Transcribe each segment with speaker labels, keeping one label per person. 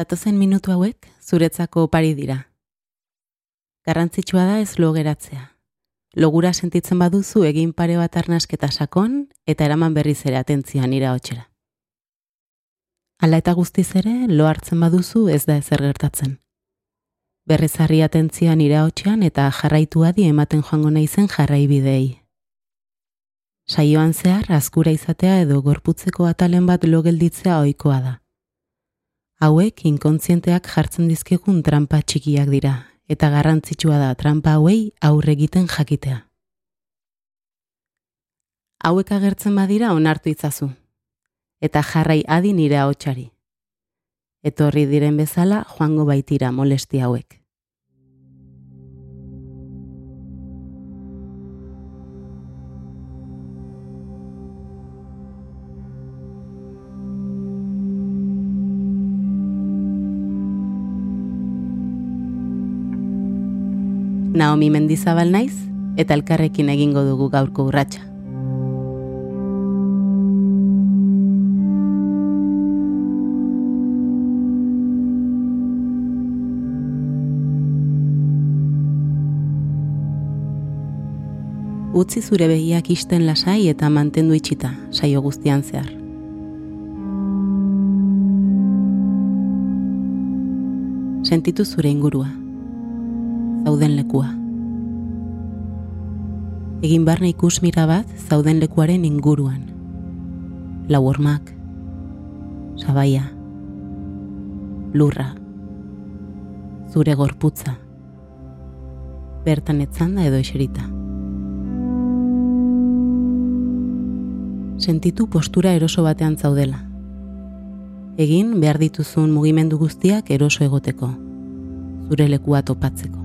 Speaker 1: Datozen minutu hauek zuretzako opari dira. Garrantzitsua da ez lo. Logura sentitzen baduzu egin pare bat arnasketa sakon eta eraman berriz ere atentzioa nira hotxera. Hala eta guztiz ere, lo hartzen baduzu ez da ezer gertatzen. Berrizarri atentzioa nira hotxean eta jarraitu adi ematen joango naizen jarrai bidei. Saioan zehar, azkura izatea edo gorputzeko atalen bat lo gelditzea ohikoa da. Hauek inkontzienteak jartzen dizkigun trampa txikiak dira, eta garrantzitsua da trampa hauei aurre egiten jakitea. Hauek agertzen badira onartu itzazu, eta jarrai adi nire hautsari. Etorri diren bezala joango baitira molesti hauek. Naomi Mendizabal naiz eta elkarrekin egingo dugu gaurko urratsa. Utzi zure begiak isten lasai eta mantendu itxita, saio guztian zehar. Sentitu zure ingurua lekua. Egin barne ikus mira bat zauden lekuaren inguruan. Lau hormak, sabaia, lurra, zure gorputza, bertan etzanda edo eserita. Sentitu postura eroso batean zaudela. Egin behar dituzun mugimendu guztiak eroso egoteko, zure lekua topatzeko.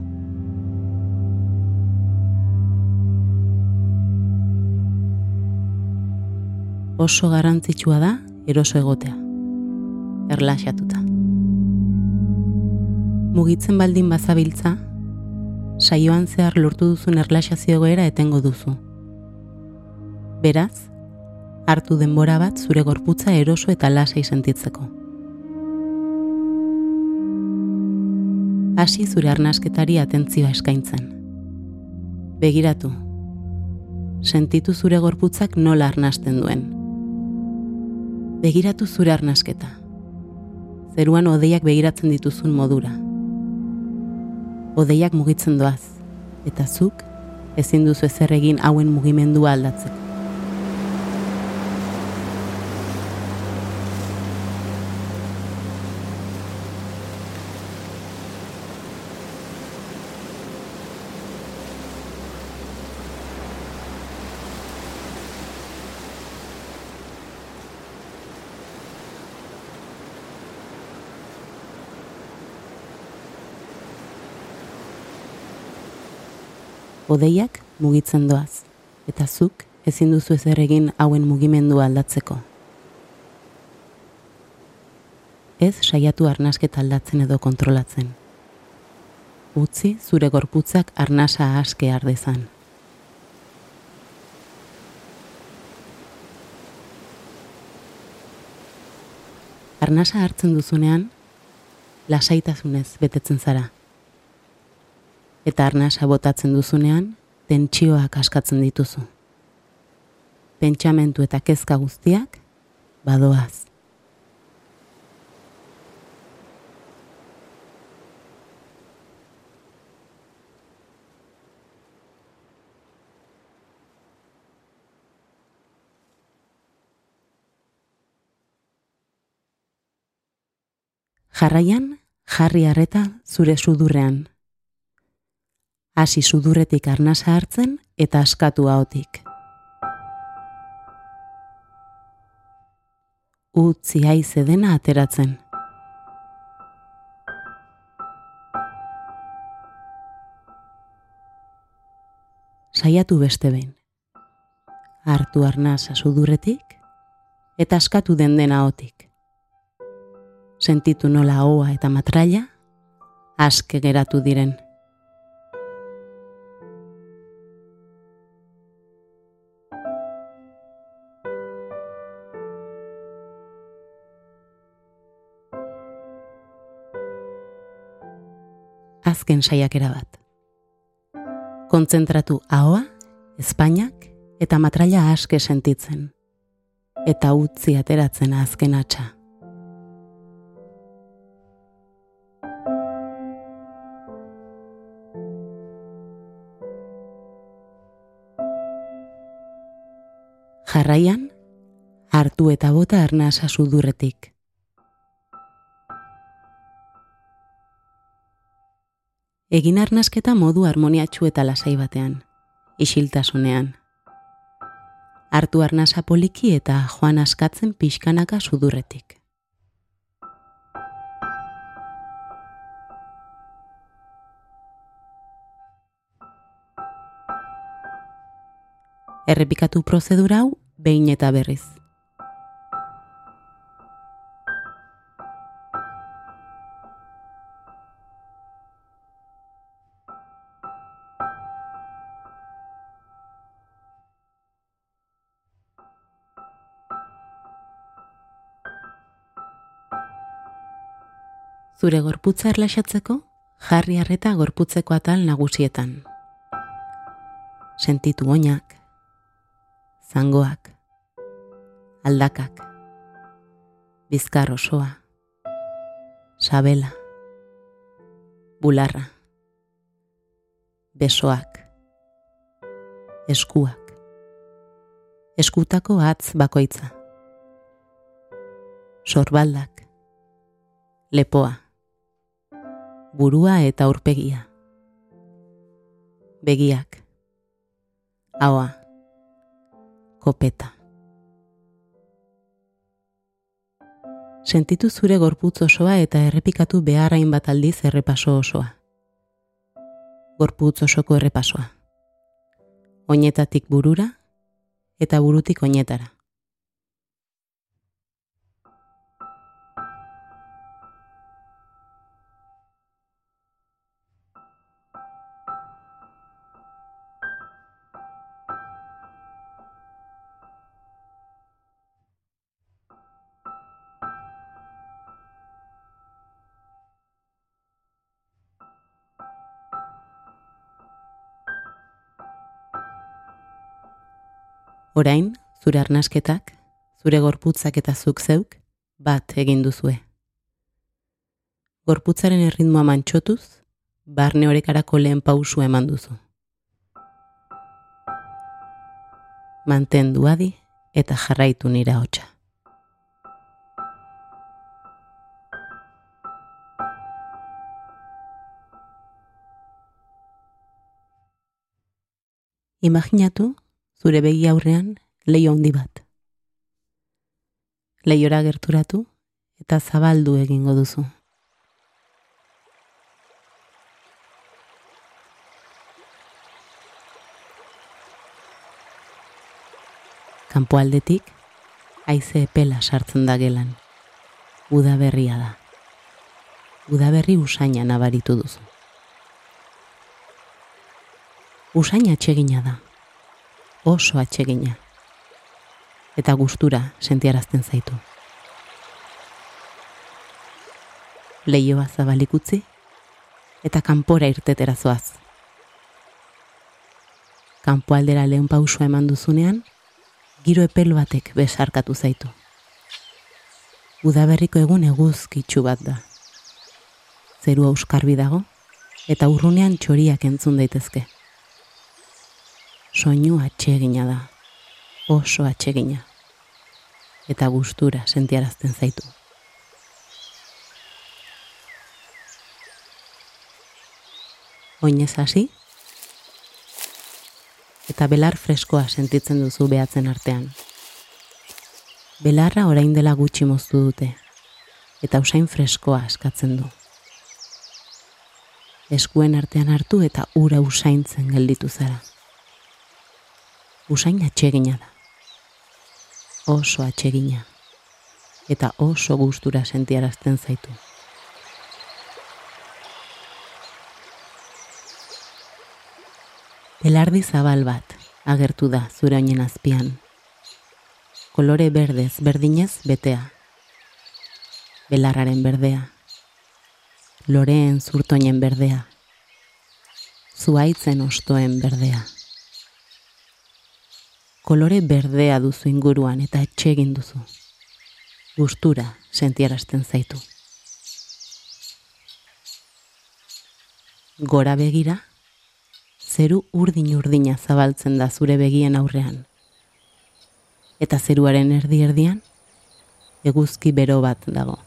Speaker 1: Oso garrantzitsua da eroso egotea. Erlaxatuta. Mugitzen baldin bazabiltza, saioan zehar lortu duzun erlaxazio goera etengo duzu. Beraz, hartu denbora bat zure gorputza eroso eta lasai sentitzeko. Hasi zure arnasketari atentzioa eskaintzen. Begiratu. Sentitu zure gorputzak nola arnasten duen begiratu zure arnasketa. Zeruan odeiak begiratzen dituzun modura. Odeiak mugitzen doaz, eta zuk ezin duzu ezer egin hauen mugimendua aldatzeko. Odeiak mugitzen doaz, eta zuk ezin duzu ezer egin hauen mugimendu aldatzeko. Ez saiatu arnasketa aldatzen edo kontrolatzen. Utzi zure gorputzak arnasa aske ardezan. Arnasa hartzen duzunean, lasaitasunez betetzen zara eta arnasa botatzen duzunean, tentsioak askatzen dituzu. Pentsamentu eta kezka guztiak, badoaz. Jarraian, jarri harreta zure sudurrean hasi sudurretik arnasa hartzen eta askatu haotik. Utzi haize dena ateratzen. Saiatu beste behin. Hartu arnasa sudurretik eta askatu den dena otik. Sentitu nola hoa eta matraia aske geratu diren. Azken saiakera bat. Kontzentratu ahoa, Espainiak eta matraila aske sentitzen. Eta utzi ateratzen azken atxa. Jarraian, hartu eta bota arnasa sudurretik. Egin arnasketa modu harmoniatxu eta lasai batean, isiltasunean. Hartu arnasa poliki eta joan askatzen pixkanaka sudurretik. Errepikatu prozedura hau behin eta berriz. Zure gorputza erlaxatzeko, jarri harreta gorputzeko atal nagusietan. Sentitu oinak, zangoak, aldakak, bizkar osoa, sabela, bularra, besoak, eskuak, eskutako atz bakoitza, sorbaldak, lepoa, burua eta urpegia, begiak, haua, kopeta. Sentitu zure gorputz osoa eta errepikatu beharrain bat aldiz errepaso osoa. Gorputz osoko errepasoa. Oinetatik burura eta burutik oinetara. Orain, zure arnasketak, zure gorputzak eta zuk zeuk, bat egin duzue. Gorputzaren erritmoa mantxotuz, barne horekarako lehen pausu eman duzu. Mantendu adi eta jarraitu nira hotxa. Imaginatu zure begi aurrean leio handi bat. Leiora gerturatu eta zabaldu egingo duzu. Kanpoaldetik haize epela sartzen da gelan. Uda berria da. Uda berri usaina nabaritu duzu. Usaina txegina da oso atsegina. Eta gustura sentiarazten zaitu. Leioa zabalikutzi eta kanpora irtetera zoaz. Kanpo aldera lehen pausua eman duzunean, giro epel batek besarkatu zaitu. Udaberriko egun eguzkitsu bat da. Zerua euskarbi dago eta urrunean txoriak entzun daitezke soinu atsegina da, oso atsegina, eta gustura sentiarazten zaitu. Oinez hasi, eta belar freskoa sentitzen duzu behatzen artean. Belarra orain dela gutxi moztu dute, eta usain freskoa eskatzen du. Eskuen artean hartu eta ura usaintzen gelditu zara usain atsegina da. Oso atsegina. Eta oso gustura sentiarazten zaitu. Belardi zabal bat agertu da zure oinen azpian. Kolore berdez, berdinez, betea. Belarraren berdea. Loreen zurtoinen berdea zuaitzen ostoen berdea. Kolore berdea duzu inguruan eta etxegin duzu. Gustura sentiarazten zaitu. Gora begira, zeru urdin urdina zabaltzen da zure begien aurrean. Eta zeruaren erdi erdian, eguzki bero bat dago.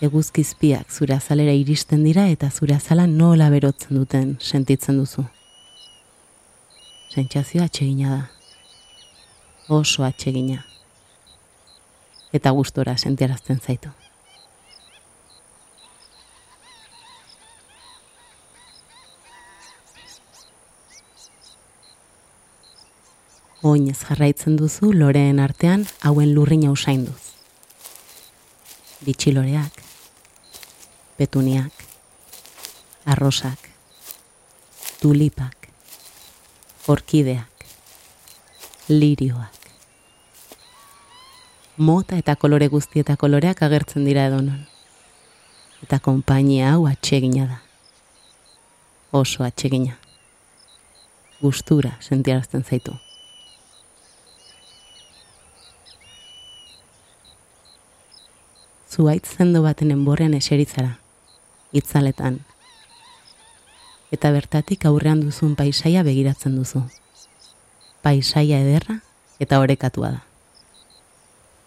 Speaker 1: Eguzkizpiak zure azalera iristen dira eta zure azala nola berotzen duten sentitzen duzu. Sentsazio atsegina da. Oso atsegina. Eta gustora sentiarazten zaitu. Oinez jarraitzen duzu loreen artean hauen lurrina usainduz. Bitxiloreak, petuniak, arrosak, tulipak, orkideak, lirioak. Mota eta kolore guzti eta koloreak agertzen dira edonon. Eta konpainia hau atsegina da. Oso atsegina. Gustura sentiarazten zaitu. Zuaitz zendo baten enborrean eseritzara itzaletan. Eta bertatik aurrean duzun paisaia begiratzen duzu. Paisaia ederra eta orekatua da.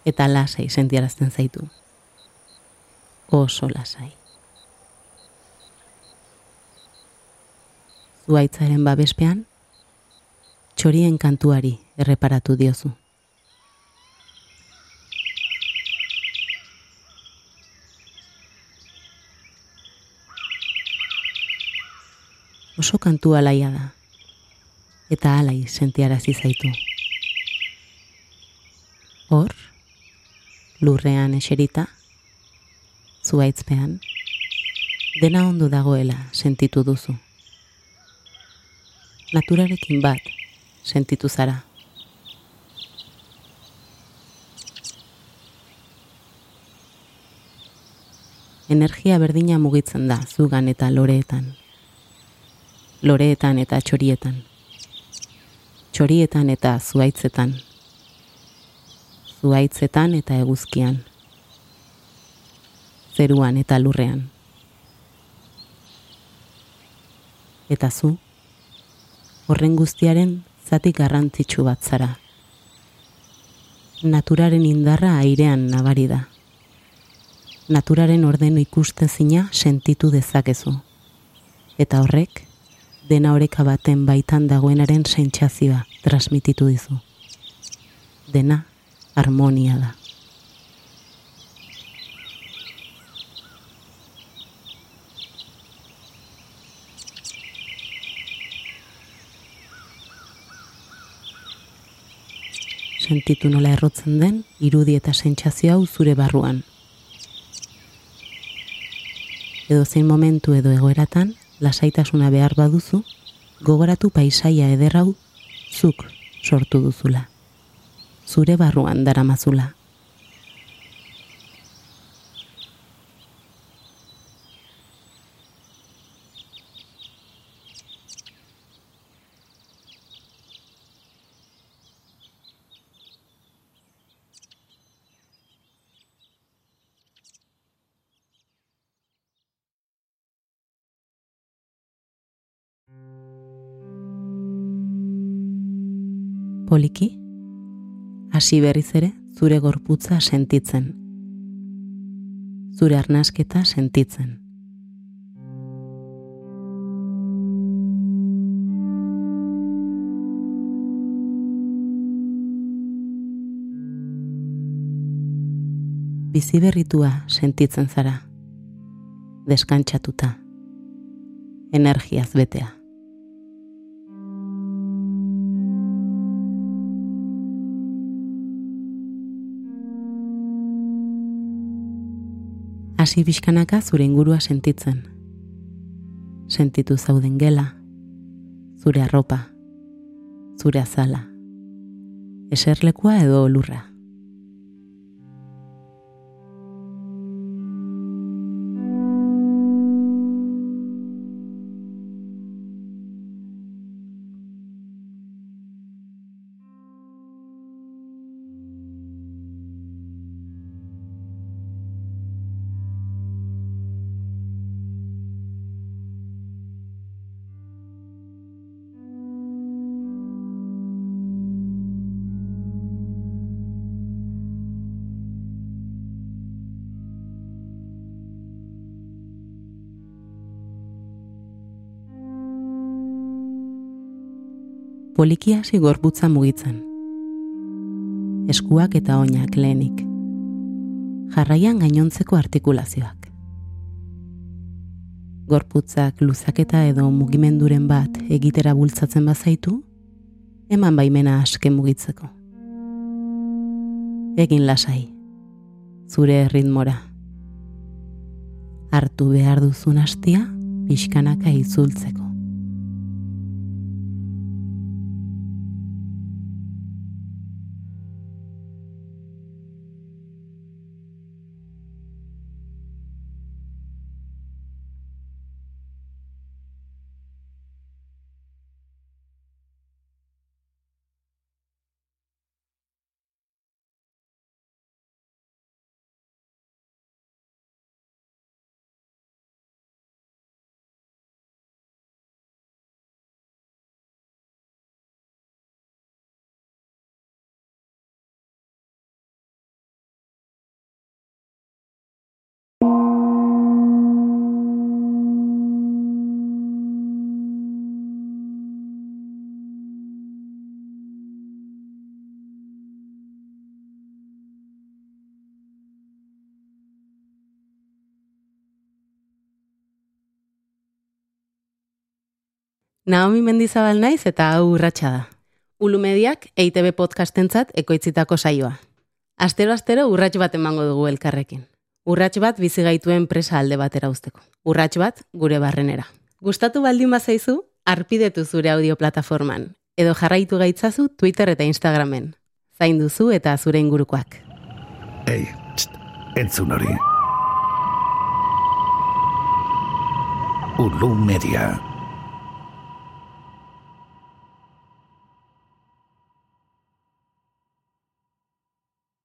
Speaker 1: Eta lasai sentiarazten zaitu. Oso lasai. Zuaitzaren babespean, txorien kantuari erreparatu diozu. Oso kantu alaia da. Eta alai sentiarazi zaitu. Hor, lurrean eserita, zuaitzpean, dena ondo dagoela sentitu duzu. Naturarekin bat sentitu zara. Energia berdina mugitzen da zugan eta loreetan loreetan eta txorietan. Txorietan eta zuaitzetan. Zuaitzetan eta eguzkian. Zeruan eta lurrean. Eta zu, horren guztiaren zati garrantzitsu bat zara. Naturaren indarra airean nabari da. Naturaren ordeno ikustezina sentitu dezakezu. Eta horrek, dena oreka baten baitan dagoenaren sentsazioa transmititu dizu. Dena harmonia da. Sentitu nola errotzen den irudi eta sentsazio hau zure barruan. Edo zein momentu edo egoeratan lasaitasuna behar baduzu, gogoratu paisaia ederrau zuk sortu duzula. Zure barruan daramazula. Poliki, hasi berriz ere zure gorputza sentitzen. Zure arnasketa sentitzen. Bizi berritua sentitzen zara. Deskantsatuta. Energiaz betea. hasi bizkanaka zure ingurua sentitzen. Sentitu zauden gela, zure arropa, zure azala, eserlekua edo lurra. Polikia hasi gorputza mugitzen. Eskuak eta oinak lehenik. Jarraian gainontzeko artikulazioak. Gorputzak luzaketa edo mugimenduren bat egitera bultzatzen bazaitu, eman baimena aske mugitzeko. Egin lasai, zure ritmora. Hartu behar duzun hastia, pixkanaka izultzeko. Naomi Mendizabal naiz eta hau urratsa da. Ulu Mediak EITB podcastentzat ekoitzitako saioa. Astero astero urrats bat emango dugu elkarrekin. Urrats bat bizi gaituen presa alde batera usteko. Urrats bat gure barrenera. Gustatu baldin bazaizu, arpidetu zure audio plataforman edo jarraitu gaitzazu Twitter eta Instagramen. Zain duzu eta zure ingurukoak.
Speaker 2: Ei, txt, entzun hori. Ulu Media.